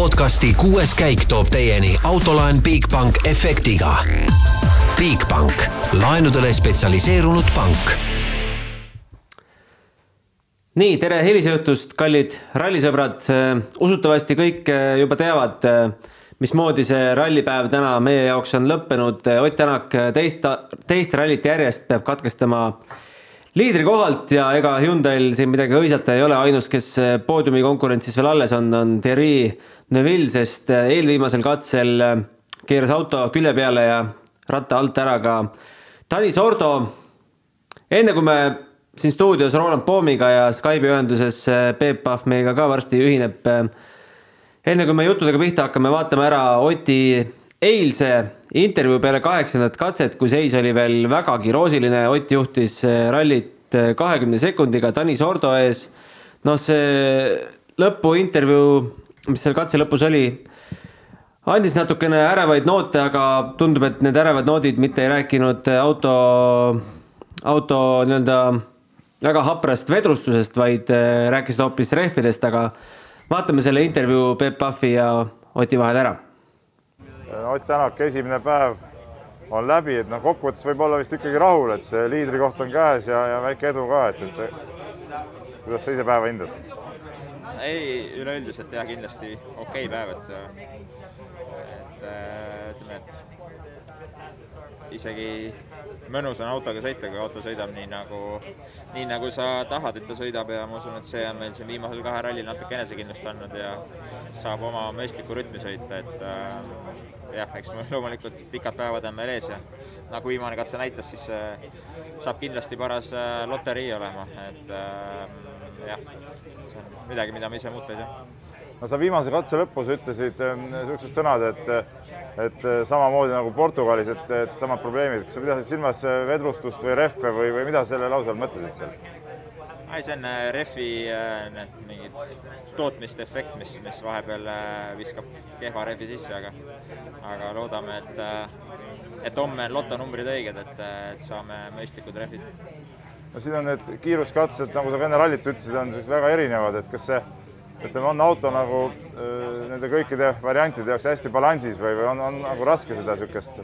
podcasti kuues käik toob teieni autolaen Bigbank efektiga. Bigbank, laenudele spetsialiseerunud pank. nii, tere hilisõhtust, kallid rallisõbrad. usutavasti kõik juba teavad, mismoodi see rallipäev täna meie jaoks on lõppenud. Ott Tänak teist, teist rallit järjest peab katkestama liidri kohalt ja ega Hyundai'l siin midagi hõisata ei ole, ainus, kes poodiumi konkurentsis veel alles on, on Thierry Neuville, sest eelviimasel katsel keeras auto külje peale ja ratta alt ära ka Tanis Ordo. enne kui me siin stuudios Roland Poomiga ja Skype'i ühenduses Peep Pahv meiega ka varsti ühineb. enne kui me juttudega pihta hakkame, vaatame ära Oti eilse intervjuu peale kaheksandat katset, kui seis oli veel vägagi roosiline, Ott juhtis rallit kahekümne sekundiga Tanis Ordo ees. noh, see lõpuintervjuu, mis seal katse lõpus oli, andis natukene ärevaid noote, aga tundub, et need ärevad noodid mitte ei rääkinud auto, auto nii-öelda väga haprast vedrustusest, vaid rääkisid hoopis rehvidest, aga vaatame selle intervjuu Peep Pahvi ja Oti vahel ära Ott Tänak, esimene päev on läbi, et noh, kokkuvõttes võib olla vist ikkagi rahul, et liidrikoht on käes ja, ja väike edu ka, et, et kuidas sa ise päeva hindad? Ei, üleüldiselt jah, kindlasti okei okay päev, et, et ütleme, et isegi mõnus on autoga sõita, kui auto sõidab nii nagu, nii nagu sa tahad, et ta sõidab ja ma usun, et see on meil siin viimasel kahel rallil natuke enesekindlust andnud ja saab oma mõistlikku rütmi sõita, et äh, jah, eks mul loomulikult pikad päevad on veel ees ja nagu viimane katse näitas, siis äh, saab kindlasti paras äh, loterii olema, et äh, jah, see on midagi, mida me ise muuta ei saa no sa viimase katse lõpus ütlesid niisugused sõnad, et, et samamoodi nagu Portugalis, et, et samad probleemid, kas sa pidasid silmas vedrustust või rehve või, või mida selle lause all mõtlesid seal? ei, see on rehvi need mingid tootmiste efekt, mis, mis vahepeal viskab kehva rehvi sisse, aga aga loodame, et et homme on lotonumbrid õiged, et, et saame mõistlikud rehvid. No siin on need kiiruskatsed, nagu sa ka enne rallit ütlesid, on väga erinevad, et kas see ütleme, on auto nagu öö, nende kõikide variantide jaoks hästi balansis või, või on, on nagu raske seda niisugust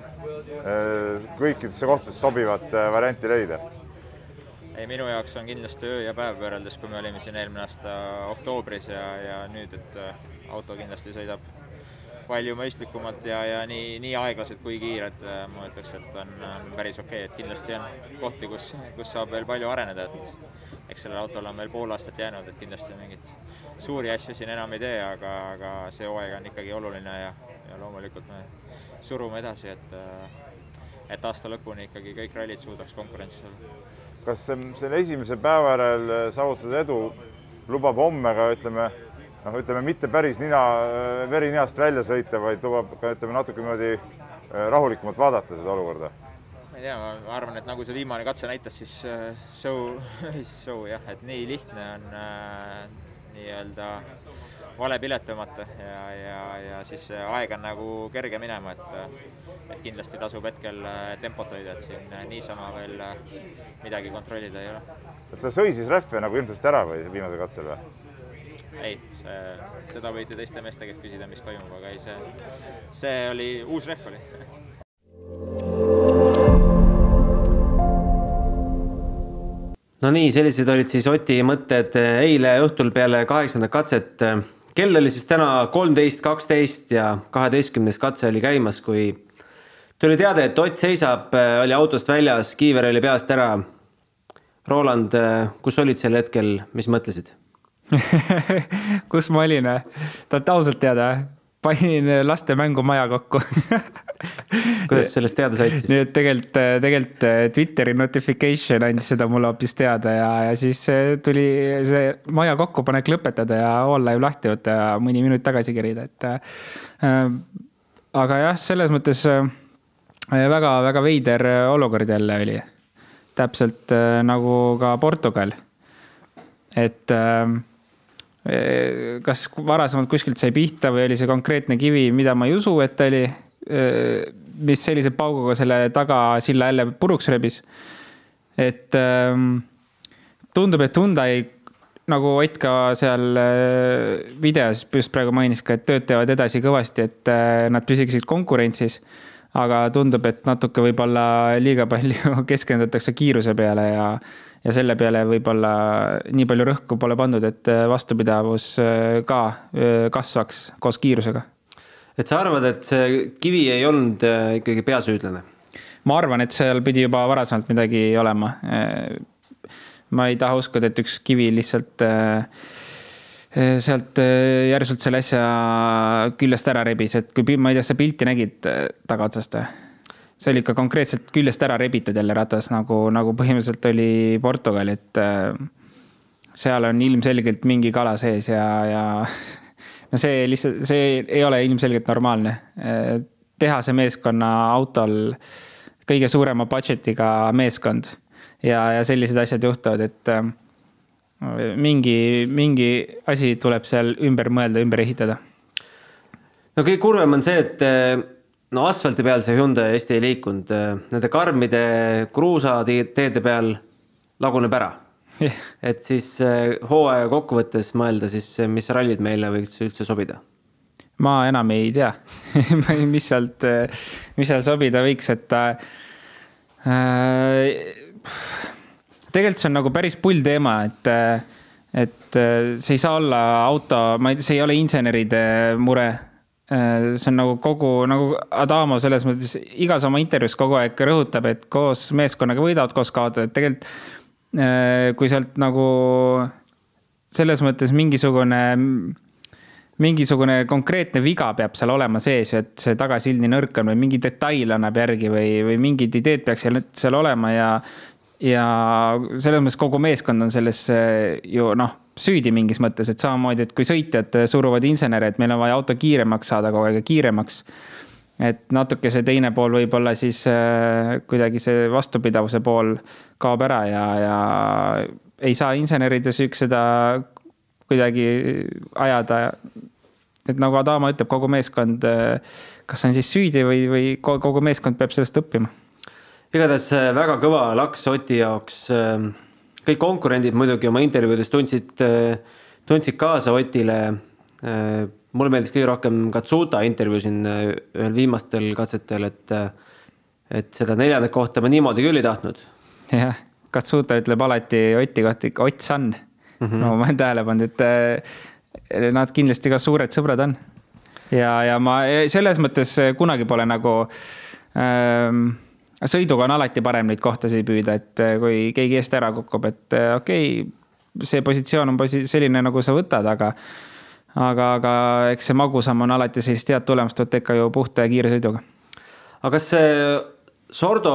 kõikidesse kohtadesse sobivat öö, varianti leida? ei, minu jaoks on kindlasti öö ja päev võrreldes, kui me olime siin eelmine aasta oktoobris ja, ja nüüd, et auto kindlasti sõidab palju mõistlikumalt ja, ja nii, nii aeglased kui kiired, ma ütleks, et on, on päris okei okay., et kindlasti on kohti, kus, kus saab veel palju areneda, et eks sellel autol on veel pool aastat jäänud, et kindlasti mingit suuri asju siin enam ei tee, aga, aga see hooaeg on ikkagi oluline ja, ja loomulikult me surume edasi, et et aasta lõpuni ikkagi kõik rallid suudaks konkurentsis olla. kas selle esimese päeva järel saavutatud edu lubab homme ka ütleme, noh, ütleme mitte päris nina, veri ninast välja sõita, vaid lubab ka ütleme natuke niimoodi rahulikumalt vaadata seda olukorda? ma ei tea, ma arvan, et nagu see viimane katse näitas, siis so, so jah, et nii lihtne on äh, nii-öelda vale pilet tõmmata ja, ja, ja siis aeg on nagu kerge minema, et et kindlasti tasub hetkel tempot hoida, et siin niisama veel midagi kontrollida ei ole. et ta sõi siis rehve nagu ilmselt ära või viimasel katsel või? Ei, see, seda võite teiste meeste käest küsida, mis toimub, aga ei, see, see oli, uus rehv oli no nii, sellised olid siis Oti mõtted eile õhtul peale kaheksandat katset. kell oli siis täna kolmteist, kaksteist ja kaheteistkümnes katse oli käimas, kui tuli teade, et Ott seisab, oli autost väljas, kiiver oli peast ära. Roland, kus olid sel hetkel, mis mõtlesid kus ma olin või? tahate ausalt teada? panin laste mängumaja kokku kuidas sellest teada said siis? nii et tegelikult, tegelikult Twitteri notification andis seda mulle hoopis teada ja, ja siis tuli see maja kokkupanek lõpetada ja live lahti võtta ja mõni minut tagasi kerida, et äh,. aga jah, selles mõttes väga-väga äh, veider olukord jälle oli. täpselt äh, nagu ka Portugal. et äh, kas varasemalt kuskilt sai pihta või oli see konkreetne kivi, mida ma ei usu, et oli, mis sellise pauguga selle tagasilla jälle puruks rebis. et tundub, et Hyundai nagu Ott ka seal videos just praegu mainis ka, et tööd teevad edasi kõvasti, et nad püsiksid konkurentsis. aga tundub, et natuke võib-olla liiga palju keskendutakse kiiruse peale ja, ja selle peale võib-olla nii palju rõhku pole pandud, et vastupidavus ka kasvaks koos kiirusega. et sa arvad, et see kivi ei olnud ikkagi peasüüdlane? ma arvan, et seal pidi juba varasemalt midagi olema ma ei taha uskuda, et üks kivi lihtsalt äh, äh, sealt äh, järsult selle asja küljest ära rebis, et kui ma ei tea, sa pilti nägid tagaotsast või? See oli ikka konkreetselt küljest ära rebitud jälle ratas, nagu, nagu põhimõtteliselt oli Portugal, et seal on ilmselgelt mingi kala sees ja, ja no see lihtsalt, see ei ole ilmselgelt normaalne. tehase meeskonna autol kõige suurema budget'iga meeskond ja, ja sellised asjad juhtuvad, et äh, mingi, mingi asi tuleb seal ümber mõelda, ümber ehitada. no kõige kurvem on see, et äh, no asfalti peal see Hyundai hästi ei liikunud, äh, nende karmide kruusateede peal laguneb ära. Yeah.. et siis hooaja kokkuvõttes mõelda siis, mis rallid meile võiks üldse sobida. Ma enam ei tea. Mis sealt, mis seal sobida võiks, et äh, tegelikult see on nagu päris pull teema, et, et see ei saa olla auto, ma ei tea, see ei ole inseneride mure. See on nagu kogu, nagu Adamo selles mõttes igas oma intervjuus kogu aeg rõhutab, et koos meeskonnaga võidavad, koos kaotavad, tegelikult kui sealt nagu selles mõttes mingisugune mingisugune konkreetne viga peab seal olema sees, et see tagasildne nõrk on või mingi detail annab järgi või, või mingid ideed peaks seal, seal olema ja. ja selles mõttes kogu meeskond on selles ju noh, süüdi mingis mõttes, et samamoodi, et kui sõitjad suruvad insenere, et meil on vaja auto kiiremaks saada kogu aeg ja kiiremaks. et natuke see teine pool võib-olla siis äh, kuidagi see vastupidavuse pool kaob ära ja, ja ei saa inseneride süüks seda kuidagi ajada. et nagu Adama ütleb, kogu meeskond, kas on siis süüdi või, või kogu meeskond peab sellest õppima? igatahes äh, väga kõva laks Oti jaoks. Kõik konkurendid muidugi oma intervjuudes tundsid, äh, tundsid kaasa Otile. Äh, mulle meeldis kõige rohkem Katsuta intervjuu siin ühel viimastel katsetel, et, et seda neljandat kohta ma niimoodi küll ei tahtnud. jah, Katsuta ütleb alati Oti kohta ikka Ott San mm. -hmm. no ma olen tähele pannud, et nad kindlasti ka suured sõbrad on. ja, ja ma selles mõttes kunagi pole nagu ähm, sõiduga on alati parem neid kohtasid püüda, et eh, kui keegi eest ära kukub, et eh, okei okay,, see positsioon on posi-, selline, nagu sa võtad, aga aga, aga eks see magusam on alati sellist head tulemust võtta ikka ju puhta ja kiire sõiduga. aga kas see Sordo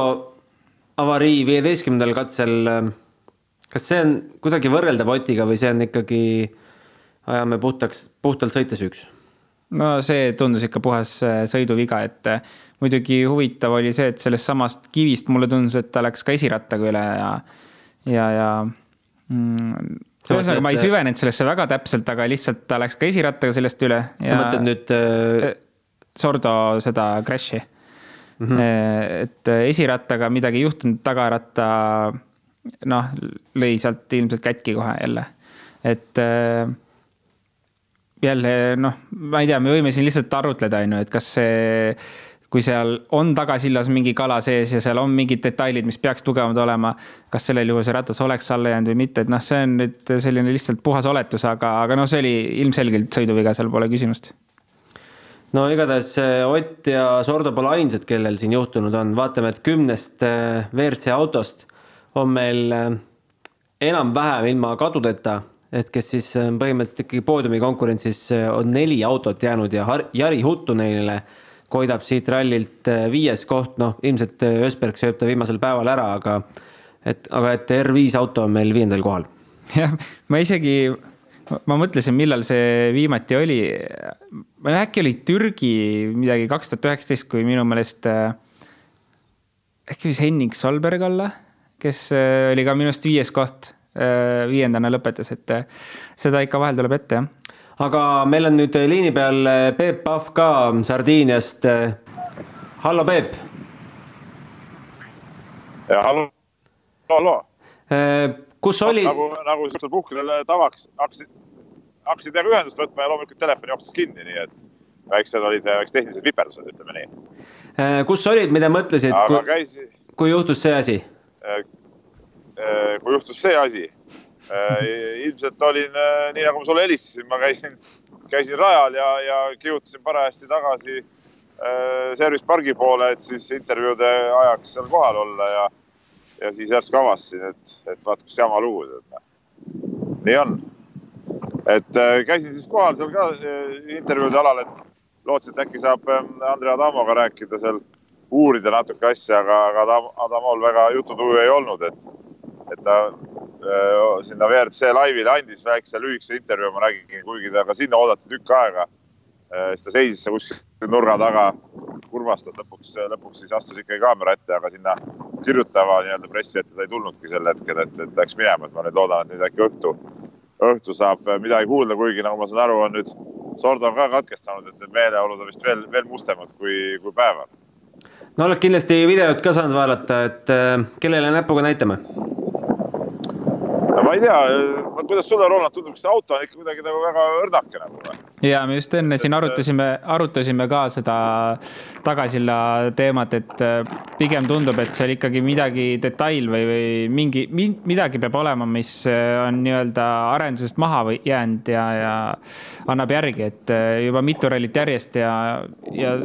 avarii viieteistkümnendal katsel kas see on kuidagi võrreldav Otiga või see on ikkagi, ajame puhtaks, puhtalt sõites üks? No see tundus ikka puhas äh, sõiduviga, et äh, muidugi huvitav oli see, et sellest samast kivist mulle tundus, et ta läks ka esirattaga üle ja, ja, ja mm, ühesõnaga, ma ei süvenenud sellesse väga täpselt, aga lihtsalt ta läks ka esirattaga sellest üle. sa mõtled nüüd äh...? Sordo seda crash'i mm. -hmm. et esirattaga midagi ei juhtunud, tagaratta noh, lõi sealt ilmselt kätki kohe jälle, et äh, jälle noh, ma ei tea, me võime siin lihtsalt arutleda, on ju, et kas see, kui seal on tagasillas mingi kala sees ja seal on mingid detailid, mis peaks tugevamad olema, kas sellel juhul see ratas oleks alla jäänud või mitte, et noh, see on nüüd selline lihtsalt puhas oletus, aga, aga noh, see oli ilmselgelt sõiduviga, seal pole küsimust. No igatahes Ott ja Sordo pole ainsad, kellel siin juhtunud on, vaatame, et kümnest äh, WRC autost on meil äh, enam-vähem ilma kadudeta, et kes siis äh, põhimõtteliselt ikkagi poodiumi konkurentsis äh, on neli autot jäänud ja Jari Huttunenile koidab siit rallilt viies koht, noh, ilmselt Ösberg sööb ta viimasel päeval ära, aga et, aga et R5 auto on meil viiendal kohal. jah, ma isegi, ma mõtlesin, millal see viimati oli. äkki oli Türgi midagi kaks tuhat üheksateist, kui minu meelest äkki võis Henning Solberg olla kes äh, oli ka minu arust viies koht, äh, viiendana lõpetas, et äh, seda ikka vahel tuleb ette, jah. aga meil on nüüd liini peal Peep Pahv ka Sardiiniast. hallo, Peep. hallo, hallo. kus olid? nagu, nagu siuksel puhkudel tavaks hakkasid, hakkasid temaga ühendust võtma ja loomulikult telefon jooksis kinni, nii et väiksed olid väiksed tehnilised viperdused, ütleme nii. Äh, kus olid, mida mõtlesid, kui, käis... kui juhtus see asi? Äh, äh, kui juhtus see asi, ilmselt olin, nii nagu ma sulle helistasin, ma käisin, käisin rajal ja, ja kihutasin parajasti tagasi service pargi poole, et siis intervjuude ajaks seal kohal olla ja, ja siis järsku avastasin, et, et vaat kus jama lugu, nii on. Et käisin siis kohal seal ka intervjuude alal, et lootsin, et äkki saab ähm, Andrei Adamoga rääkida seal, uurida natuke asja, aga, aga Adamol väga jututuju ei olnud, et ta sinna WRC laivile andis väikse lühikese intervjuu, ma nägin, kuigi ta ka sinna oodati tükk aega siis ta seisis seal kuskil nurga taga, kurvastas lõpuks, lõpuks siis astus ikkagi kaamera ette, aga sinna kirjutava nii-öelda pressi ette ta ei tulnudki sel hetkel, et, et läks minema, et ma nüüd loodan, et nüüd äkki õhtu, õhtu saab midagi kuulda, kuigi nagu ma saan aru, on nüüd Sordo on ka katkestanud, et need meeleolud on vist veel, veel mustemad kui, kui päeval. no oled kindlasti videot ka saanud vaadata, et kellele näpuga näitame? Ma ei tea, kuidas sulle, Roland, tundub, kas see auto on ikka kuidagi nagu väga õrnake nagu või? ja me just enne siin arutasime, arutasime ka seda tagasilla teemat, et äh, pigem tundub, et seal ikkagi midagi detail või, või mingi, midagi peab olema, mis äh, on nii-öelda arendusest maha või jäänud ja, ja annab järgi, et äh, juba mitu rallit järjest ja, ja,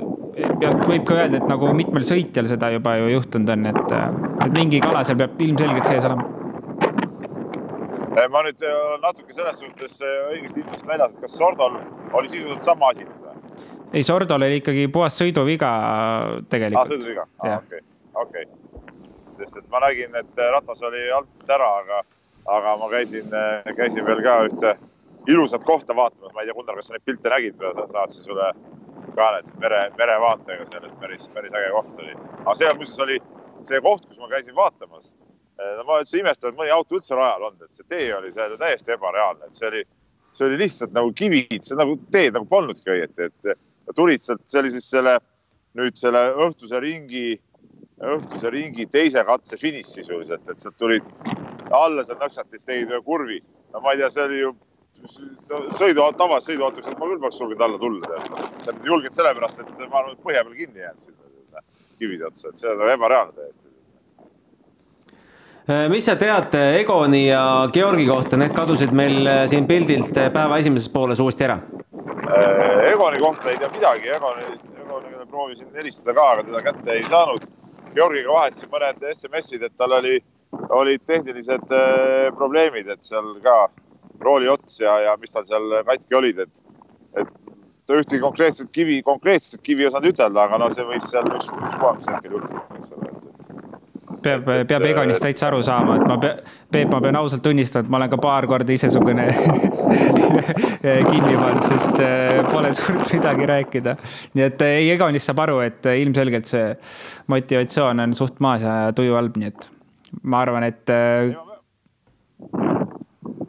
ja võib ka öelda, et nagu mitmel sõitjal seda juba ju juhtunud on, et, et mingi kala seal peab ilmselgelt sees olema ma nüüd olen natuke selles suhtes õigesti infost väljas, et kas Sordol oli sisuliselt sama asi nüüd või? ei, Sordol oli ikkagi puhas sõiduviga tegelikult. aa, sõiduviga, okei, okei. sest et ma nägin, et ratas oli alt ära, aga, aga ma käisin, käisin veel ka ühte ilusat kohta vaatamas, ma ei tea, Gunnar, kas sa neid pilte nägid, saatsin sulle ka need mere, merevaatega seal, et päris, päris äge koht oli. aga see muuseas oli see koht, kus ma käisin vaatamas ma üldse imestan, et mõni auto üldse rajal on, et see tee oli seal täiesti ebareaalne, et see oli, see oli lihtsalt nagu kivid, see nagu teed nagu polnudki õieti, et tulid sealt, see oli siis selle nüüd selle õhtuse ringi, õhtuse ringi teise katse finiš sisuliselt, et sealt tulid alla seal Nõksatis tegid ühe kurvi. no ma ei tea, see oli ju no, sõidu, tavas sõiduautoks, et ma küll poleks julgenud alla tulla. julgenud sellepärast, et ma arvan, et põhja peal kinni jäänud sinna kivide otsa, et see on ebareaalne täiesti mis sa tead äh, Egoni ja Georgi kohta, need kadusid meil äh, siin pildilt päeva esimeses pooles uuesti ära? Egoni kohta ei tea midagi, Egoni, Egonile proovisin helistada ka, aga teda kätte ei saanud. Georgiga vahetasin mõned SMS-id, et tal oli, olid tehnilised probleemid, et seal ka rooli ots ja, ja mis tal seal katki olid, et, et ta ühtegi konkreetset kivi, konkreetset kivi ei osanud ütelda, aga noh, see võis seal üks, üks puhas hetkel juhtuda, eks ole peab, peab Egonist täitsa aru saama, et ma, Peep, ma pean ausalt tunnistama, et ma olen ka paar korda isesugune kinni pannud, sest äh, pole suurt midagi rääkida. nii et äh, ei, Egonist saab aru, et äh, ilmselgelt see motivatsioon on suht maas ja tuju halb, nii et ma arvan, et.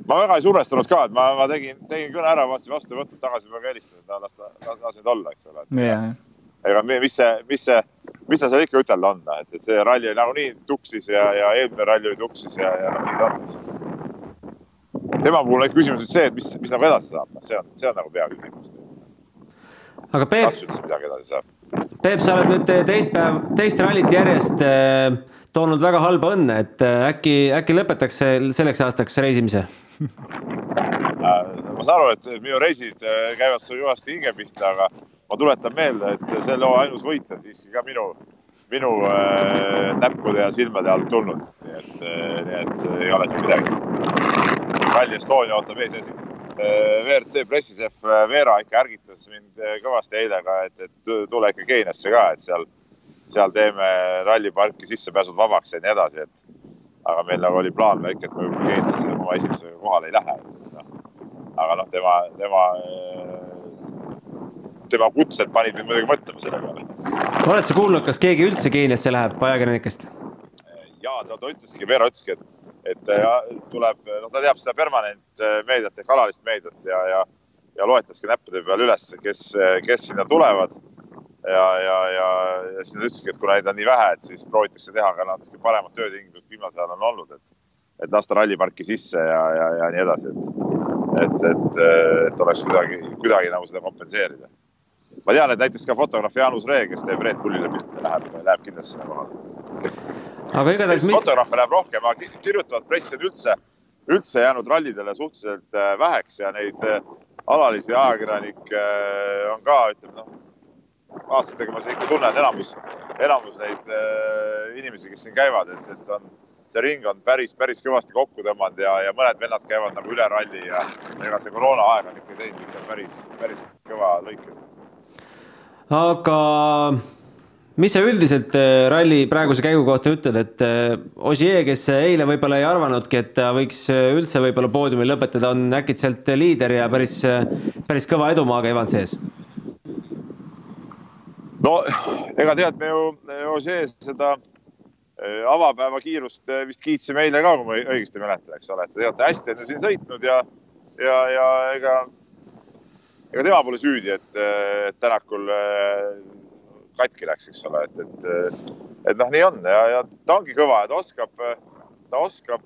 ma väga ei survestanud ka, et ma, ma tegin, tegin kõne ära, vaatasin vastu võtnud tagasi, ma ka helistasin, las ta, las nüüd olla, eks ole. Ega mis see, mis see mis ta seal ikka ütelda on, et, et see ralli nagunii tuksis ja, ja eelmine ralli oli tuksis ja, ja noh, nii ta on. tema puhul on küsimus nüüd see, et mis, mis nagu edasi saab, noh, see on, see on nagu peaküsimus. aga Peep. kas üldse midagi edasi saab? Peep, sa oled nüüd teist päev, teist rallit järjest äh, toonud väga halba õnne, et äh, äkki, äkki lõpetaks selleks aastaks reisimise äh, ma saan aru, et minu reisid käivad sul kõvasti hinge pihta, aga ma tuletan meelde, et selle loo ainus võit on siiski ka minu, minu äh, näppude ja silmade alt tulnud, nii et äh,, nii et äh, ei ole siin midagi. Rally Estonia ootab ees siin äh, WRC pressišef äh, Veera ikka ärgitas mind äh, kõvasti eile ka, et, et tule ikka Keeniasse ka, et seal, seal teeme ralliparki sissepääsud vabaks ja nii edasi, et aga meil nagu oli plaan väike, et me Keeniasse oma esimesega kohale ei lähe. aga noh, tema, tema tema kutsed panid mind muidugi mõtlema selle peale. oled sa kuulnud, kas keegi üldse Keeniasse läheb ajakirjanikest? ja ta, ta ütleski, Veero ütleski, et, et ja, tuleb, noh, ta teab seda permanentmeediat ehk alalist meediat ja, ja, ja loetleski näppude peal üles, kes, kes sinna tulevad. ja, ja, ja, ja siis nad ütlesidki, et kuna neid on nii vähe, et siis proovitakse teha ka natuke paremad töötingimused, kui viimasel ajal on olnud, et, et lasta ralliparki sisse ja, ja, ja nii edasi, et, et, et, et oleks kuidagi, kuidagi nagu seda kompenseerida. Ma tean, et näiteks ka fotograaf Jaanus Ree, kes teeb Red Bullile pilte, läheb, läheb kindlasti sinna kohale. aga igatahes. fotograafe läheb rohkem, aga kirjutavad pressijad üldse, üldse jäänud rallidele suhteliselt äh, väheks ja neid äh, alalisi ajakirjanikke äh, on ka, ütleme noh, aastatega ma ikka tunnen enamus, enamus neid inimesi, kes siin käivad, et, et on see ring on päris, päris kõvasti kokku tõmmanud ja, ja mõned vennad käivad nagu üle ralli ja ega see koroona aeg on ikka teinud ikka päris, päris kõva lõike. Aga mis sa üldiselt eh, ralli praeguse käigu kohta ütled, et eh, Ogier, kes eile võib-olla ei arvanudki, et ta võiks eh, üldse võib-olla poodiumil lõpetada, on äkitselt liider ja päris, päris kõva edumaaga Evan sees? no ega tead, me ju Ogier seda avapäeva kiirust vist kiitsime eile ka, kui ma õigesti mäletan, eks ole, et te teate, hästi on ju siin sõitnud ja, ja, ja ega, ega tema pole süüdi, et, et Tänakul äh, katki läks, eks ole, et, et, et noh, nii on ja, ja ta ongi kõva ja ta oskab, ta oskab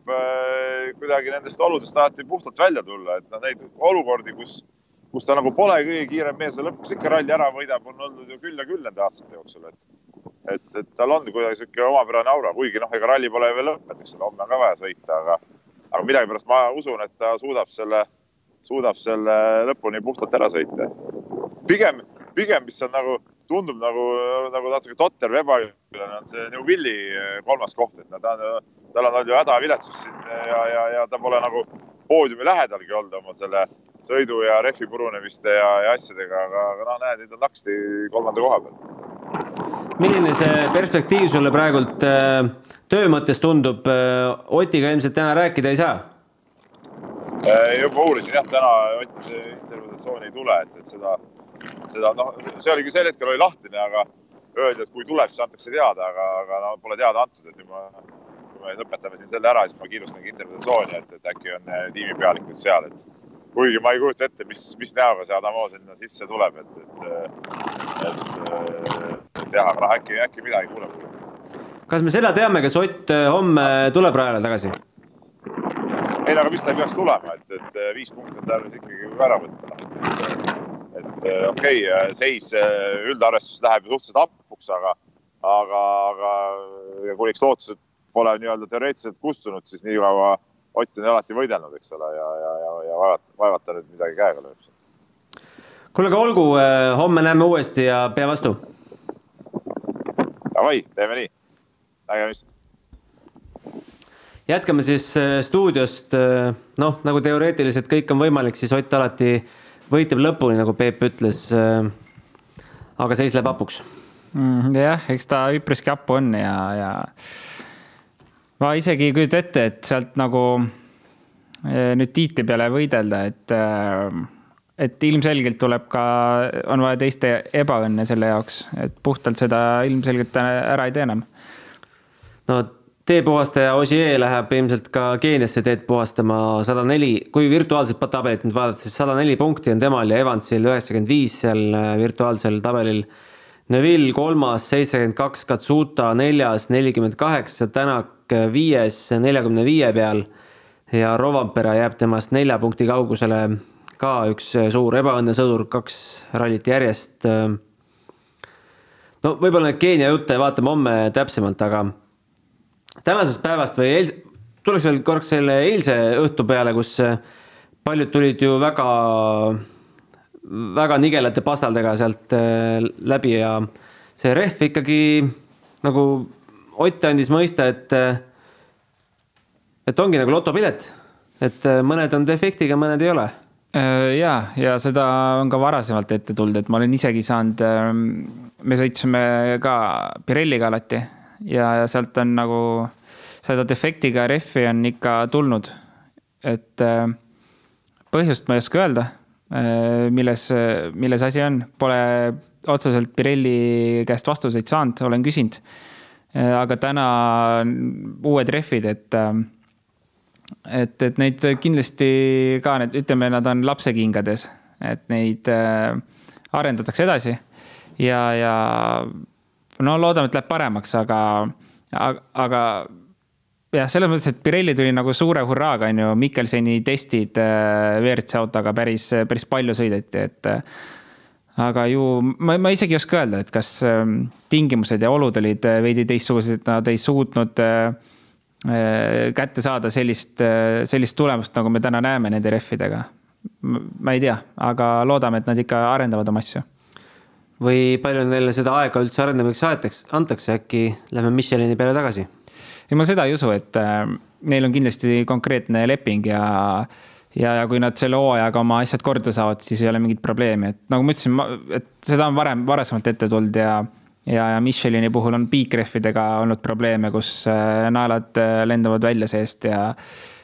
kuidagi nendest oludest alati puhtalt välja tulla, et noh, neid olukordi, kus, kus ta nagu pole kõige kiirem mees ja lõpuks ikka ralli ära võidab, on olnud ju küll ja küll nende aastate jooksul, et et, et tal on kuidagi sihuke omapärane aura, kuigi noh, ega ralli pole veel lõppenud, eks ole, homme on ka vaja sõita, aga, aga millegipärast ma usun, et ta suudab selle, suudab selle lõpuni puhtalt ära sõita. pigem, pigem, mis on nagu, tundub nagu, nagu natuke totter ebaõiglane, on see Neuvilli kolmas koht, et ta tal on olnud ju hädaviletsus siin ja, ja, ja ta pole nagu poodiumi lähedalgi olnud oma selle sõidu ja rehvi purunemiste ja, ja asjadega, aga, aga noh, näed, nüüd on naksti kolmanda koha peal milline see perspektiiv sulle praegult äh, töö mõttes tundub? Äh, Otiga ilmselt täna rääkida ei saa? Äh, juba uurisin jah, täna Ott intervjuatsiooni ei tule, et, et seda, seda noh, see oli küll sel hetkel oli lahtine, aga öeldi, et kui tuleb, siis antakse teada, aga, aga no pole teada antud, et nüüd ma, kui me lõpetame siin selle ära, siis ma kiirustangi intervjuatsiooni, et, et äkki on tiimipealikud seal, et kuigi ma ei kujuta ette, mis, mis näoga see Adamo sinna sisse tuleb, et, et, et et jah, aga äkki, äkki midagi kuuleb. kas me seda teame, kas Ott äh, homme tuleb rajale tagasi? Ei, aga mis ta ei peaks tulema, et, et äh, viis punkti on tarvis ikkagi ära võtta. et äh, okei okay,, seis üldarvestuses läheb ju suhteliselt hapuks, aga, aga, aga kuniks lootused pole nii-öelda teoreetiliselt kustunud, siis nii kaua Ott on alati võidelnud, eks ole, ja, ja, ja, ja vaevalt, vaevalt ta nüüd midagi käega lööb. kuule, aga olgu, homme näeme uuesti ja pea vastu Davai, teeme nii, nägemist. Jätkame siis äh, stuudiost, äh, noh, nagu teoreetiliselt kõik on võimalik, siis Ott alati võitleb lõpuni, nagu Peep ütles. Äh, aga seis läheb hapuks mm,. jah, eks ta üpriski hapu on ja, ja ma isegi ei kujuta ette, et sealt nagu nüüd tiitli peale võidelda, et et ilmselgelt tuleb ka, on vaja teiste ebaõnne selle jaoks, et puhtalt seda ilmselgelt ära ei tee enam. no teepuhastaja Ossier läheb ilmselt ka Keeniasse teed puhastama sada neli, kui virtuaalset tabelit nüüd vaadata, siis sada neli punkti on temal ja Evansil üheksakümmend viis seal äh, virtuaalsel tabelil. Neville kolmas, seitsekümmend kaks, Katsuta neljas, nelikümmend kaheksa, Tänak viies, neljakümne viie peal ja Rovampere jääb temast nelja punkti kaugusele ka üks äh, suur ebaõnnesõdur, kaks rallit järjest. Äh. no võib-olla Keenia jutte vaatame homme täpsemalt, aga tänasest päevast või eilse, tuleks veel korraks selle eilse õhtu peale, kus äh, paljud tulid ju väga, väga nigelate pastaldega sealt läbi ja see rehv ikkagi nagu Ott andis mõista, et, et ongi nagu lotopilet, et mõned on defektiga, mõned ei ole. Äh, ja, ja seda on ka varasemalt ette tulnud, et ma olen isegi saanud, ähm, me sõitsime ka Pirelliga alati ja, ja sealt on nagu seda defektiga rehvi on ikka tulnud. et äh, põhjust ma ei oska öelda, äh, milles, milles asi on, pole otseselt Pirelli käest vastuseid saanud, olen küsinud. aga täna uued rehvid, et et, et neid kindlasti ka need, ütleme, nad on lapsekingades, et neid äh, arendatakse edasi ja, ja no loodame, et läheb paremaks, aga, aga jah, selles mõttes, et Pirelli tuli nagu suure hurraaga, on ju, Mikkelseni testid äh, WRC autoga päris, päris palju sõideti, et äh, aga ju ma, ma isegi ei oska öelda, et kas ähm, tingimused ja olud olid äh, veidi teistsugused, nad ei suutnud kätte saada sellist, sellist tulemust, nagu me täna näeme nende rehvidega. ma ei tea, aga loodame, et nad ikka arendavad oma asju. Või palju neile seda aega üldse arendamiseks antakse, äkki lähme Michelini peale tagasi. Ei, ma seda ei usu, et äh, neil on kindlasti konkreetne leping ja, ja, ja kui nad selle hooajaga oma asjad korda saavad, siis ei ole mingit probleemi, et nagu ma ütlesin, et seda on varem, varasemalt ette tulnud ja ja, ja Michelini puhul on piikrehvidega olnud probleeme, kus äh, naelad äh, lendavad välja seest ja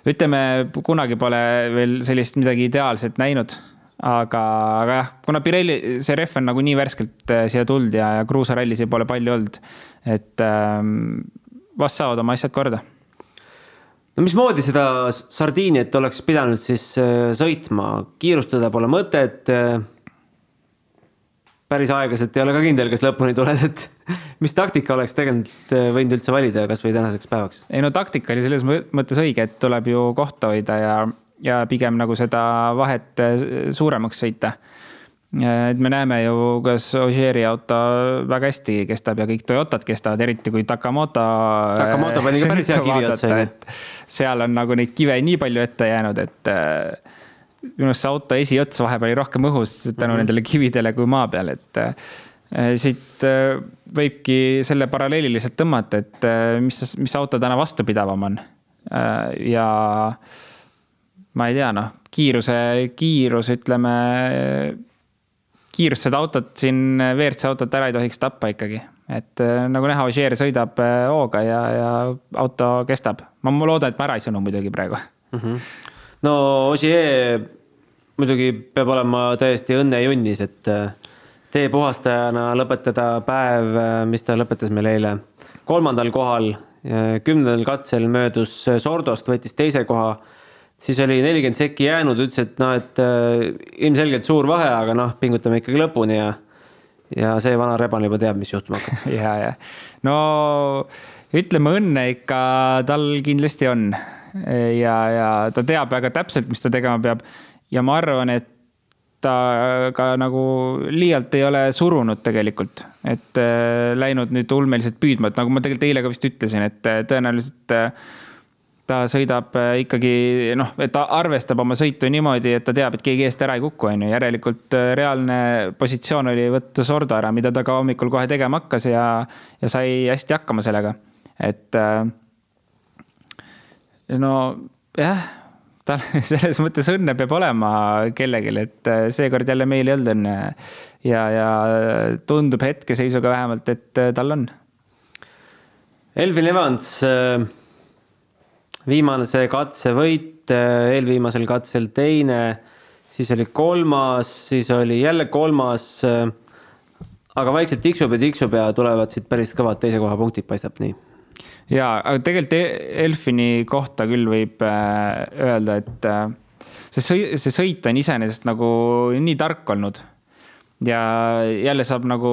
ütleme, kunagi pole veel sellist midagi ideaalset näinud. Aga, aga jah, kuna Pirelli, see rehv on nagu nii värskelt siia tulnud ja, ja kruusarallis pole palju olnud, et ähm, vast saavad oma asjad korda. no mismoodi seda Sardiiniat oleks pidanud siis äh, sõitma, kiirustada pole mõtet. Äh, päris aeglaselt ei ole ka kindel, kas lõpuni tuled, et mis taktika oleks tegelikult äh, võinud üldse valida kasvõi tänaseks päevaks? ei no taktika oli selles mõttes õige, et tuleb ju kohta hoida ja, ja pigem nagu seda vahet suuremaks sõita et me näeme ju, kas Ogieri auto väga hästi kestab ja kõik Toyotad kestavad, eriti kui Takamoto. Takamoto pani ka päris hea kivi otsa seal on nagu neid kive nii palju ette jäänud, et minu arust see auto esiots vahepeal oli rohkem õhus tänu mm -hmm. nendele kividele kui maa peal, et siit võibki selle paralleeli lihtsalt tõmmata, et mis, mis auto täna vastupidavam on. ja ma ei tea, noh, kiiruse, kiirus, ütleme kiirust seda autot siin, WRC autot ära ei tohiks tappa ikkagi. et äh, nagu näha, Ogier sõidab äh, hooga ja, ja auto kestab. ma loodan, et ma ära ei sõnu muidugi praegu mm. -hmm. no Ogier muidugi peab olema täiesti õnnejunnis, et äh, teepuhastajana lõpetada päev, mis ta lõpetas meil eile, kolmandal kohal, kümnendal katsel möödus Sordost, võttis teise koha siis oli nelikümmend sekki jäänud, ütles, et noh, et äh, ilmselgelt suur vahe, aga noh, pingutame ikkagi lõpuni ja ja see vana reban juba teab, mis juhtuma hakkab. ja, ja no ütleme, õnne ikka tal kindlasti on. ja, ja ta teab väga täpselt, mis ta tegema peab. ja ma arvan, et ta ka nagu liialt ei ole surunud tegelikult, et äh, läinud nüüd ulmeliselt püüdma, et nagu ma tegelikult eile ka vist ütlesin, et äh, tõenäoliselt äh, ta sõidab äh, ikkagi noh, et ta arvestab oma sõitu niimoodi, et ta teab, et keegi eest ära ei kuku, on ju, järelikult äh, reaalne positsioon oli võtta Sordo ära, mida ta ka hommikul kohe tegema hakkas ja, ja sai hästi hakkama sellega. et äh, no jah, tal selles mõttes õnne peab olema kellelgi, et seekord jälle meil ei olnud õnne. ja, ja tundub hetkeseisuga vähemalt, et tal on. Elvin Evans viimane see katsevõit, äh, eelviimasel katsel teine, siis oli kolmas, siis oli jälle kolmas. Äh, aga vaikselt tiksub ja tiksub ja tulevad siit päris kõvad teise koha punktid, paistab nii. ja, aga tegelikult e-, Elfini kohta küll võib äh, öelda, et see sõit, see sõit on iseenesest nagu nii tark olnud. ja jälle saab nagu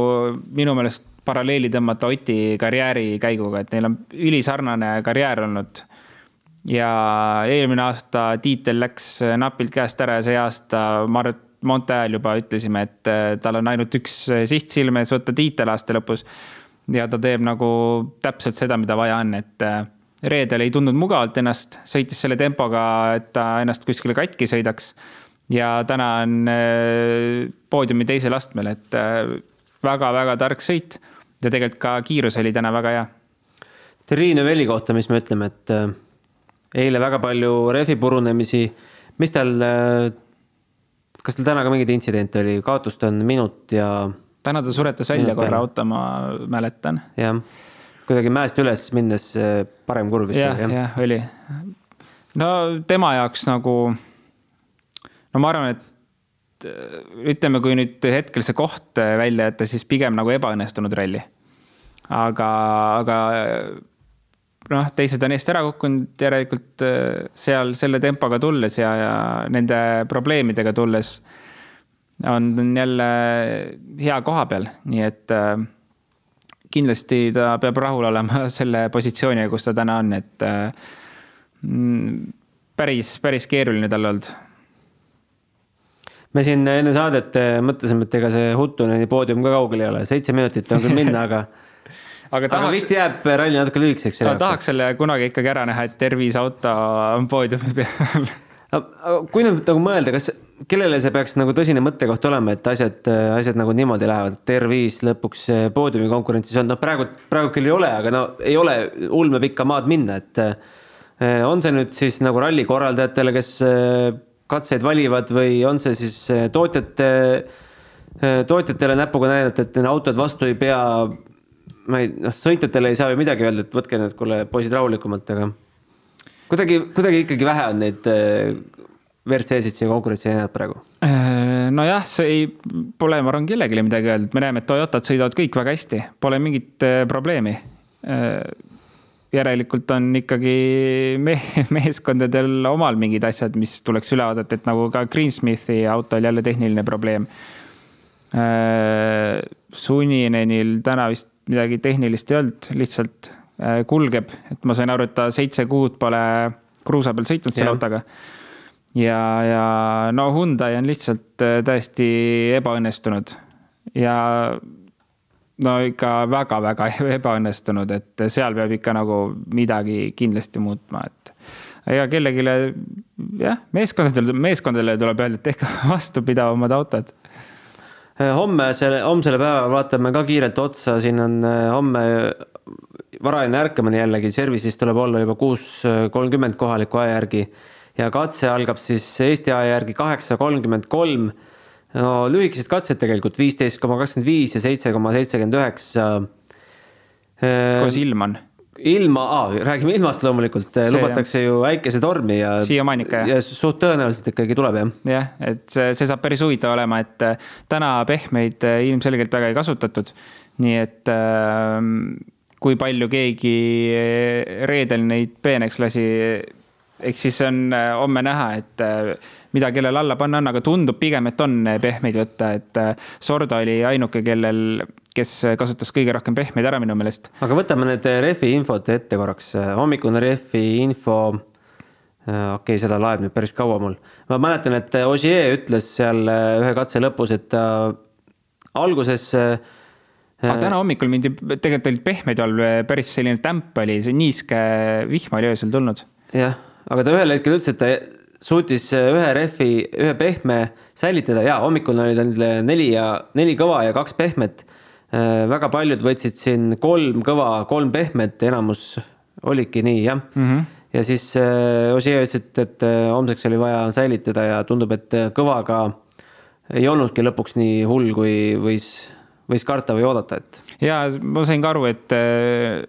minu meelest paralleeli tõmmata Oti karjääri käiguga, et neil on ülisarnane karjäär olnud ja eelmine aasta tiitel läks napilt käest ära ja see aasta Mart Monteal juba ütlesime, et äh, tal on ainult üks äh, siht silme ees võtta tiitel aasta lõpus. ja ta teeb nagu täpselt seda, mida vaja on, et äh, reedel ei tundnud mugavalt ennast, sõitis selle tempoga, et ta ennast kuskile katki sõidaks. ja täna on poodiumi teisel astmel, et väga-väga tark sõit ja tegelikult ka kiirus oli täna väga hea. Triin Övelli kohta, mis me ütleme, et eile väga palju rehvi purunemisi. mis tal, äh, kas tal täna ka mingeid intsidente oli, kaotust on minut ja? täna ta suretas välja korra auto, ma mäletan. jah, kuidagi mäest üles minnes äh, parem kurv vist jah, jah, oli. no tema jaoks nagu, no ma arvan, et äh, ütleme, kui nüüd hetkel see koht välja jätta, siis pigem nagu ebaõnnestunud ralli. aga, aga noh, teised on eest ära kukkunud, järelikult äh, seal selle tempoga tulles ja, ja nende probleemidega tulles on jälle hea koha peal, nii et äh, kindlasti ta peab rahul olema selle positsiooniga, kus ta täna on, et mm, päris, päris keeruline tal olnud. Me siin enne saadet äh, mõtlesime, et ega see Huttuneni poodium ka kaugel ei ole, seitse minutit on küll minna, aga aga, tahaks, vist jääb ralli natuke lühikeseks. ta tahaks selle kunagi ikkagi ära näha, et terviseauto on poodiumi peal kui nüüd nagu mõelda, kas, kellele see peaks nagu tõsine mõttekoht olema, et asjad, asjad nagu niimoodi lähevad, et R5 lõpuks poodiumi konkurentsis on, noh, praegu, praegu küll ei ole, aga no ei ole ulmepikka maad minna, et on see nüüd siis nagu ralli korraldajatele, kes katseid valivad või on see siis tootjate, tootjatele näpuga näidata, et need autod vastu ei pea. Ma ei, noh, sõitjatele ei saa ju midagi öelda, et võtke need, kuule, poisid rahulikumalt, aga kuidagi, kuidagi ikkagi vähe on neid eh, WRC-sid siia konkurentsi jäänud praegu. nojah, see ei, pole, ma arvan, kellelegi midagi öelda, me näeme, et Toyotad sõidavad kõik väga hästi, pole mingit probleemi järelikult on ikkagi me meeskondadel omal mingid asjad, mis tuleks üle vaadata, et nagu ka Greensmithi autol jälle tehniline probleem. Äh, Suninenil täna vist midagi tehnilist ei olnud, lihtsalt äh, kulgeb, et ma sain aru, et ta seitse kuud pole kruusa peal sõitnud selle autoga. ja, ja no Hyundai on lihtsalt äh, täiesti ebaõnnestunud ja no ikka väga-väga ebaõnnestunud, et seal peab ikka nagu midagi kindlasti muutma, et ega kellelegi, jah, meeskondadele, meeskondadele tuleb öelda, et tehke vastupidavamad autod. Homme selle, homsele päevale vaatame ka kiirelt otsa, siin on eh, homme varajane ärkamine jällegi, service'is tuleb olla juba kuus kolmkümmend kohaliku aja järgi ja katse algab siis Eesti aja järgi kaheksa kolmkümmend kolm no lühikesed katsed tegelikult viisteist koma kakskümmend viis ja seitse koma seitsekümmend üheksa. kuidas ilm on? Ilma ah,, räägime ilmast loomulikult, lubatakse ju äikesetormi ja. siiamaani ikka jah? ja suht tõenäoliselt ikkagi tuleb jah. jah, et see, see saab päris huvitav olema, et äh, täna pehmeid äh, ilmselgelt väga ei kasutatud. nii et äh, kui palju keegi äh, reedel neid peeneks lasi eks siis on homme näha, et mida kellele alla panna on, aga tundub pigem, et on äh, pehmeid võtta, et Sorda oli ainuke, kellel, kes kasutas kõige rohkem pehmeid ära minu meelest. aga võtame need rehvi infot ette korraks, hommikune rehvi info. okei okay,, seda laeb nüüd päris kaua mul. ma mäletan, et Ogier ütles seal ühe katse lõpus, et ta alguses aga täna hommikul mindi, tegelikult olid pehmed all, päris selline tämp oli, see niiske vihm oli öösel tulnud. jah aga ta ühel hetkel ütles, et ta suutis ühe rehvi, ühe pehme säilitada ja hommikul olid neil neli ja neli kõva ja kaks pehmet. Äh, väga paljud võtsid siin kolm kõva, kolm pehmet, enamus olidki nii jah mm. -hmm. ja siis äh, Ossier ütles, et, et äh, homseks oli vaja säilitada ja tundub, et kõvaga ei olnudki lõpuks nii hull, kui võis, võis karta või oodata, et. ja ma sain ka aru, et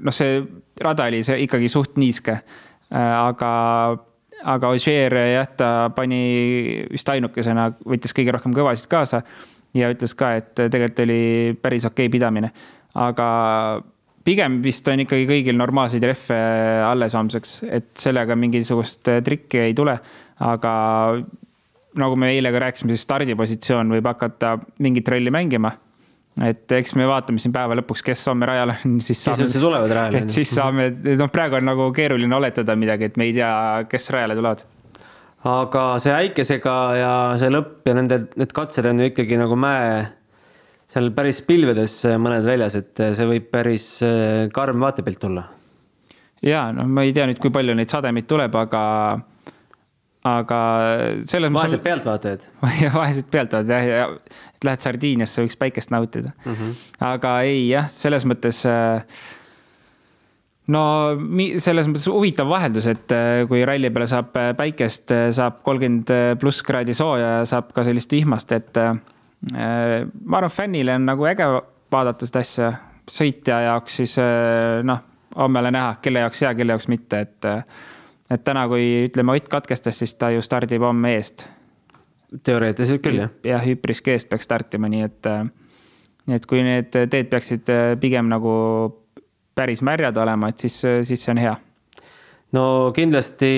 noh, see rada oli see ikkagi suht niiske Äh, aga, aga Ogier jah, ta pani vist ainukesena, võttis kõige rohkem kõvasid kaasa ja ütles ka, et tegelikult oli päris okei okay pidamine. aga pigem vist on ikkagi kõigil normaalseid rehve alles homseks, et sellega mingisugust trikki ei tule, aga nagu me eile ka rääkisime, siis stardipositsioon võib hakata mingit rolli mängima et eks me vaatame siin päeva lõpuks, kes homme rajal on, siis saame. kes üldse tulevad rajale. et siis saame, noh, praegu on nagu keeruline oletada midagi, et me ei tea, kes rajale tulevad. aga see äikesega ja see lõpp ja nende, need katsed on ju ikkagi nagu mäe, seal päris pilvedes mõned väljas, et see võib päris eh, karm vaatepilt tulla. ja noh, ma ei tea nüüd, kui palju neid sademeid tuleb, aga aga selles mõttes. vaesed pealtvaatajad vaesed pealtvaatajad jah, ja et lähed Sardiiniasse, võiks päikest nautida mm. -hmm. aga ei jah, selles mõttes. Äh, no selles mõttes huvitav vaheldus, et äh, kui ralli peale saab äh, päikest, saab kolmkümmend pluss kraadi sooja ja saab ka sellist vihmast, et ma arvan, fännile on nagu äge vaadata seda asja, sõitja jaoks siis noh, homme ole näha, kelle jaoks hea, kelle jaoks mitte, et et täna, kui ütleme, Ott katkestas, siis ta ju stardib homme eest teoreetiliselt küll, jah. jah, üpriski eest peaks startima, nii et, äh, nii et kui need teed peaksid äh, pigem nagu päris märjad olema, et siis, äh, siis see on hea. no kindlasti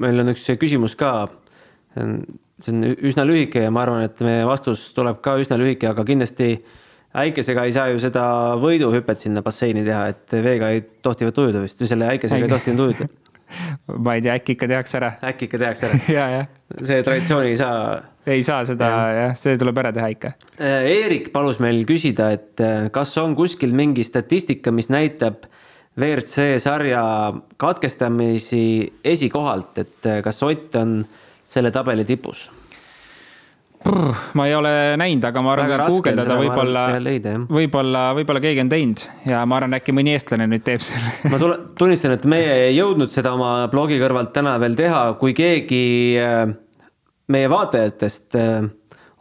meil on üks küsimus ka. see on üsna lühike ja ma arvan, et meie vastus tuleb ka üsna lühike, aga kindlasti äikesega ei saa ju seda võiduhüpet sinna basseini teha, et veega ei tohtivat ujuda vist või selle äikesega ei tohtinud ujuda. ma ei tea, äkki ikka tehakse ära. äkki ikka tehakse ära ja, jah. see traditsioon ei saa. ei saa seda ja. jah, see tuleb ära teha ikka. Eerik palus meil küsida, et äh, kas on kuskil mingi statistika, mis näitab WRC sarja katkestamisi esikohalt, et äh, kas Ott on selle tabeli tipus ma ei ole näinud, aga ma arvan, kui guugeldada võib-olla, võib-olla, võib-olla keegi on teinud ja ma arvan, äkki mõni eestlane nüüd teeb selle ma tule, tunnistan, et meie ei jõudnud seda oma blogi kõrvalt täna veel teha, kui keegi äh, meie vaatajatest äh,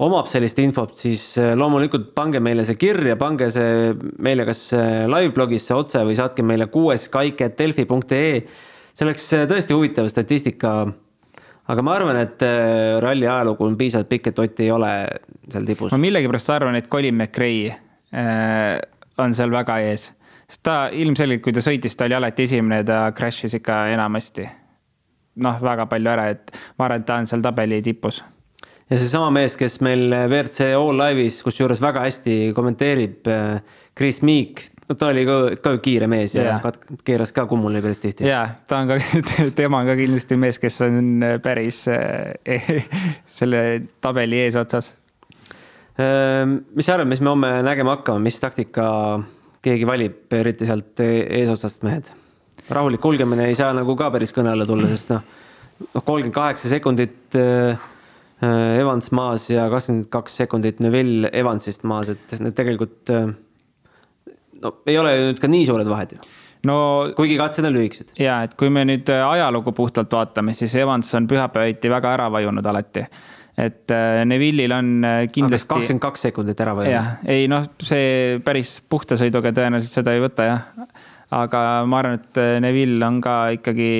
omab sellist infot, siis äh, loomulikult pange meile see kirja, pange see meile kas live blogisse otse või saatke meile kuueskaik.delfi.ee. see oleks tõesti huvitav statistika aga ma arvan, et äh, ralli ajalugu on piisavalt pikk, et Ott ei ole seal tipus. ma millegipärast arvan, et Colin McRae äh, on seal väga ees, sest ta ilmselgelt, kui ta sõitis, ta oli alati esimene, ta crash'is ikka enamasti. noh, väga palju ära, et ma arvan, et ta on seal tabeli tipus ja seesama mees, kes meil WRC All Live'is, kusjuures väga hästi kommenteerib, äh, Chris Meek, no ta oli ka, ka kiire mees ja yeah. keeras ka kummuli päris tihti. ja, ta on ka, tema on ka kindlasti mees, kes on päris eh, selle tabeli eesotsas. Mis sa arvad, mis me homme nägema hakkame, mis taktika keegi valib, eriti sealt eesotsast mehed? rahulik kulgemine ei saa nagu ka päris kõne alla tulla, sest noh, noh, kolmkümmend kaheksa sekundit äh, Evans maas ja kakskümmend kaks sekundit Neville Evansist maas, et need tegelikult äh, no ei ole ju nüüd ka nii suured vahed ju no kuigi katsed on lühikesed. ja, et kui me nüüd äh, ajalugu puhtalt vaatame, siis Evans on pühapäeviti väga ära vajunud alati. et äh, Neville'il on äh, kindlasti. kakskümmend kaks sekundit ära vajunud. ei noh, see päris puhta sõiduga tõenäoliselt seda ei võta jah. aga ma arvan, et Neville on ka ikkagi,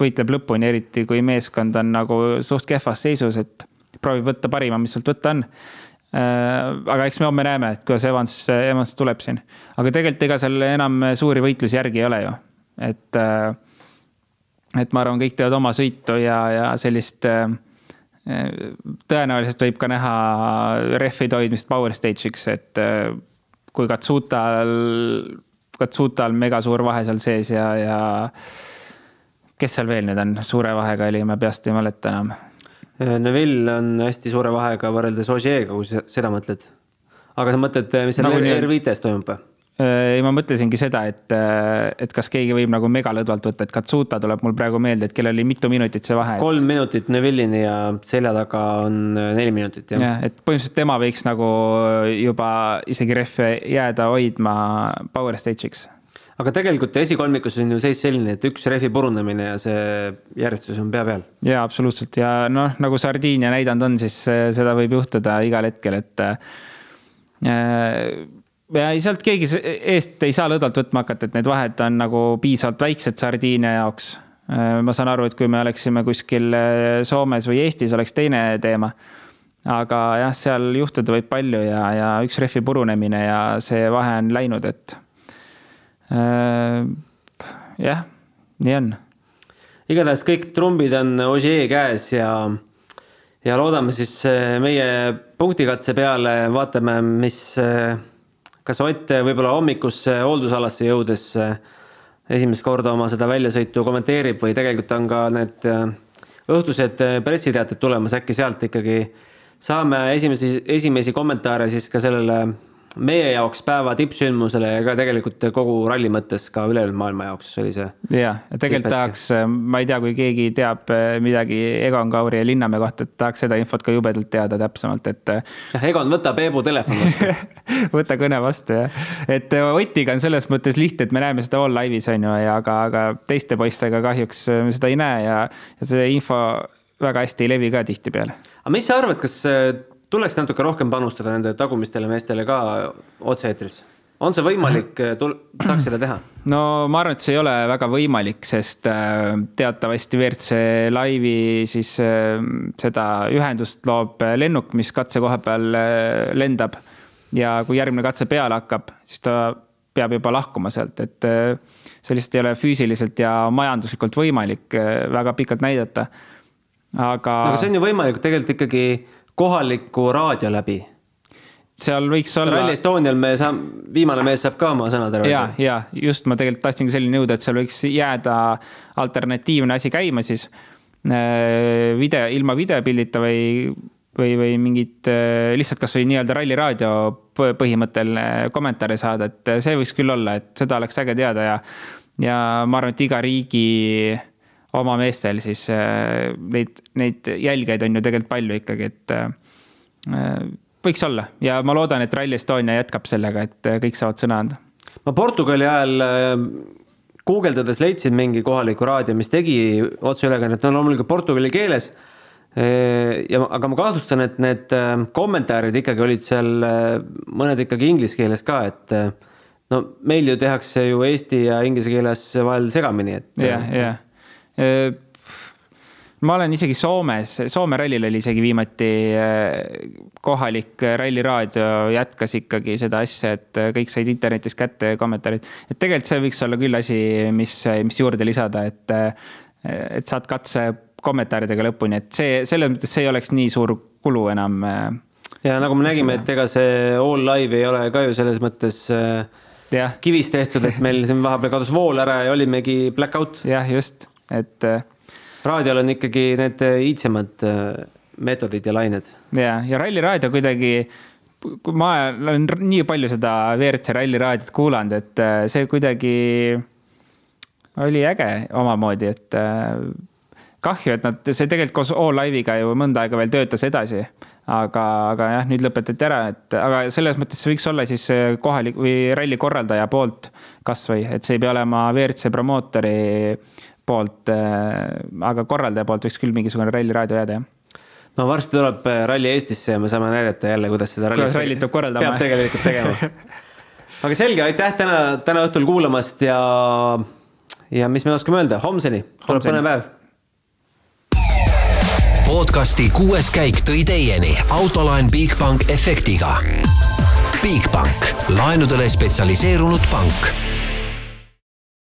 võitleb lõpuni, eriti kui meeskond on nagu suht kehvas seisus, et proovib võtta parima, mis sealt võtta on aga eks me homme näeme, et kuidas Evans, Evans tuleb siin. aga tegelikult ega seal enam suuri võitlusi järgi ei ole ju, et. Äh, et ma arvan, kõik teevad oma sõitu ja, ja sellist. Äh, tõenäoliselt võib ka näha rehvide hoidmist power stage'iks, et kui Katsutal, Katsutal mega suur vahe seal sees ja, ja. kes seal veel nüüd on, suure vahega oli, ma peast ei mäleta enam Neville on hästi suure vahega võrreldes Ogier'ga, kui sa seda mõtled. aga sa mõtled, mis seal nagu R5-s toimub või? Äh, ei, ma mõtlesingi seda, et, äh, et kas keegi võib nagu megalõdvalt võtta, et Katsuta tuleb mul praegu meelde, et kellel oli mitu minutit see vahe. kolm minutit Neville'ini ja selja taga on äh, neli minutit, jah. jah, et põhimõtteliselt tema võiks nagu juba isegi rehve jääda hoidma power stage'iks aga tegelikult esikolmikus on ju seis selline, et üks rehvi purunemine ja see järjestus on pea peal. jaa, absoluutselt ja noh, nagu Sardiinia näidanud on, siis äh, seda võib juhtuda igal hetkel, et äh, ja sealt keegi eest ei saa lõdvalt võtma hakata, et need vahed on nagu piisavalt väiksed Sardiinia jaoks. Äh, ma saan aru, et kui me oleksime kuskil Soomes või Eestis, oleks teine teema. aga jah, seal juhtuda võib palju ja, ja üks rehvi purunemine ja see vahe on läinud, et Äh, jah, nii on. igatahes kõik trumbid on Ogier käes ja, ja loodame siis äh, meie punktikatse peale, vaatame, mis, äh, kas Ott võib-olla hommikusse hooldusalasse jõudes esimest korda oma seda väljasõitu kommenteerib või tegelikult on ka need õhtused pressiteated tulemas, äkki sealt ikkagi saame esimesi, esimesi kommentaare siis ka sellele meie jaoks päeva tippsündmusele ja ka tegelikult kogu ralli mõttes ka ülejäänud maailma jaoks oli see. ja, ja tegelikult tahaks, ma ei tea, kui keegi teab eh, midagi Egon Kauri ja Linnamäe kohta, et tahaks seda infot ka jubedalt teada täpsemalt, et. Eh, jah, Egon, võta Peebu telefon vastu võta kõne vastu jah, et Otiga on selles mõttes lihtne, et me näeme seda all live'is on ju, ja aga, aga teiste poistega kahjuks me seda ei näe ja, ja see info väga hästi ei levi ka tihtipeale. aga mis sa arvad, kas tuleks natuke rohkem panustada nende tagumistele meestele ka otse-eetris? on see võimalik, saaks seda teha? no ma arvan, et see ei ole väga võimalik, sest äh, teatavasti WRC laivi siis äh, seda ühendust loob lennuk, mis katsekoha peal äh, lendab. ja kui järgmine katse peale hakkab, siis ta peab juba lahkuma sealt, et see lihtsalt ei ole füüsiliselt ja majanduslikult võimalik väga pikalt näidata. aga. aga see on ju võimalik tegelikult ikkagi kohaliku raadio läbi. seal võiks olla. Rally Estonial me saame, viimane mees saab ka oma sõnad ära ja, ja just ma tegelikult tahtsingi selleni jõuda, et seal võiks jääda alternatiivne asi käima siis. Äh, video, ilma videopildita või, või, või mingit äh, lihtsalt kasvõi nii-öelda ralliraadio põhimõttel kommentaare saada, et see võiks küll olla, et seda oleks äge teada ja. ja ma arvan, et iga riigi oma meestel siis neid, neid jälgijaid on ju tegelikult palju ikkagi, et võiks olla ja ma loodan, et Rally Estonia jätkab sellega, et äh, kõik saavad sõna anda. ma Portugali ajal äh, guugeldades leidsin mingi kohaliku raadio, mis tegi otseülekannet, no loomulikult portugali keeles. Äh, ja, aga ma kahtlustan, et need kommentaarid ikkagi olid seal mõned ikkagi inglise keeles ka, et no meil ju tehakse ju eesti ja inglise keeles vahel segamini, et. jah, jah ma olen isegi Soomes, Soome rallil oli isegi viimati äh, kohalik ralliraadio jätkas ikkagi seda asja, et äh, kõik said internetis kätte kommentaarid. et tegelikult see võiks olla küll asi, mis, mis juurde lisada, et, äh, et saad katse kommentaaridega lõpuni, et see, selles mõttes see ei oleks nii suur kulu enam. ja nagu me nägime, et ega see all live ei ole ka ju selles mõttes ja. kivist tehtud, et meil siin vahepeal kadus vool ära ja olimegi black out. jah, just, et raadiol on ikkagi need äh, iidsemad äh, meetodid ja lained. ja, ja ralliraadio kuidagi, ma olen nii palju seda WRC ralliraadiot kuulanud, et äh, see kuidagi oli äge omamoodi, et kahju, et nad, see tegelikult koos O-Live'iga ju mõnda aega veel töötas edasi. aga, aga jah, nüüd lõpetati ära, et aga selles mõttes see võiks olla siis kohalik või ralli korraldaja poolt kasvõi, et see ei pea olema WRC promootori poolt, äh, aga korraldaja poolt võiks küll mingisugune ralliraadio jääda, jah. no varsti tuleb äh, ralli Eestisse ja me saame näidata jälle, kuidas seda rallit, kuidas rallit peab korraldama. peab tegelikult tegema aga selge, aitäh täna, täna õhtul kuulamast ja, ja mis me oskame öelda, homseni, tuleb põnev päev podcasti kuues käik tõi teieni autolaen Bigbank efektiga. Bigbank, laenudele spetsialiseerunud pank